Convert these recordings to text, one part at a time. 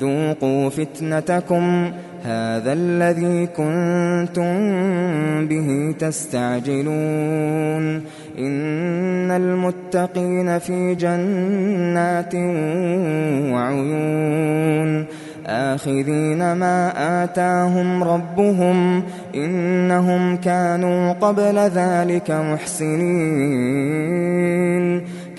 ذوقوا فتنتكم هذا الذي كنتم به تستعجلون إن المتقين في جنات وعيون آخذين ما آتاهم ربهم إنهم كانوا قبل ذلك محسنين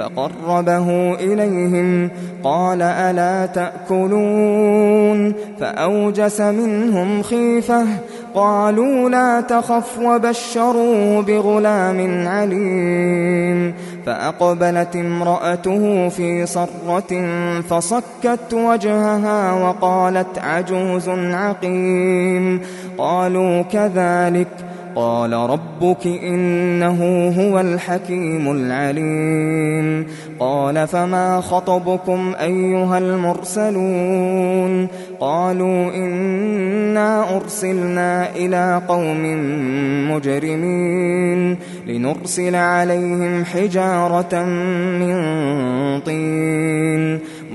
فقربه إليهم قال ألا تأكلون فأوجس منهم خيفة قالوا لا تخف وبشروه بغلام عليم فأقبلت امرأته في صرة فصكت وجهها وقالت عجوز عقيم قالوا كذلك قال ربك إنه هو الحكيم العليم. قال فما خطبكم أيها المرسلون؟ قالوا إنا أرسلنا إلى قوم مجرمين لنرسل عليهم حجارة من طين.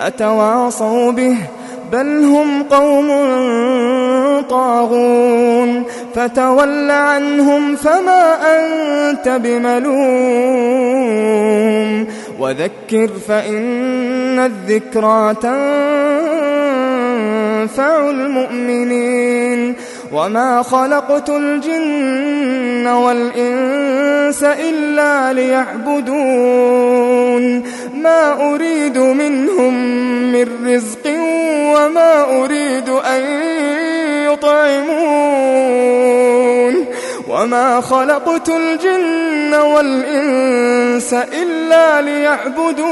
أتواصوا به بل هم قوم طاغون فتول عنهم فما أنت بملوم وذكر فإن الذكرى تنفع المؤمنين وما خلقت الجن والإنس إلا ليعبدون ما أريد منهم من رزق وما أريد أن يطعمون وما خلقت الجن والإنس إلا ليعبدون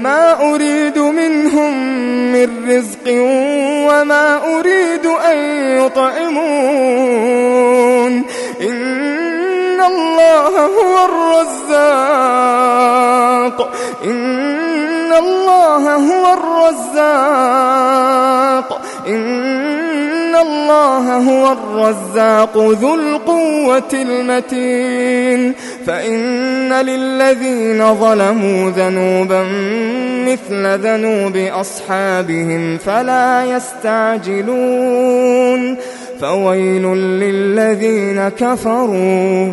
ما أريد منهم من رزق وما أريد أن يطعمون إن الله هو الرزاق إن الله هو الرزاق. إن الله هو الرزاق ذو القوة المتين. فإن للذين ظلموا ذنوبا مثل ذنوب أصحابهم فلا يستعجلون. فويل للذين كفروا.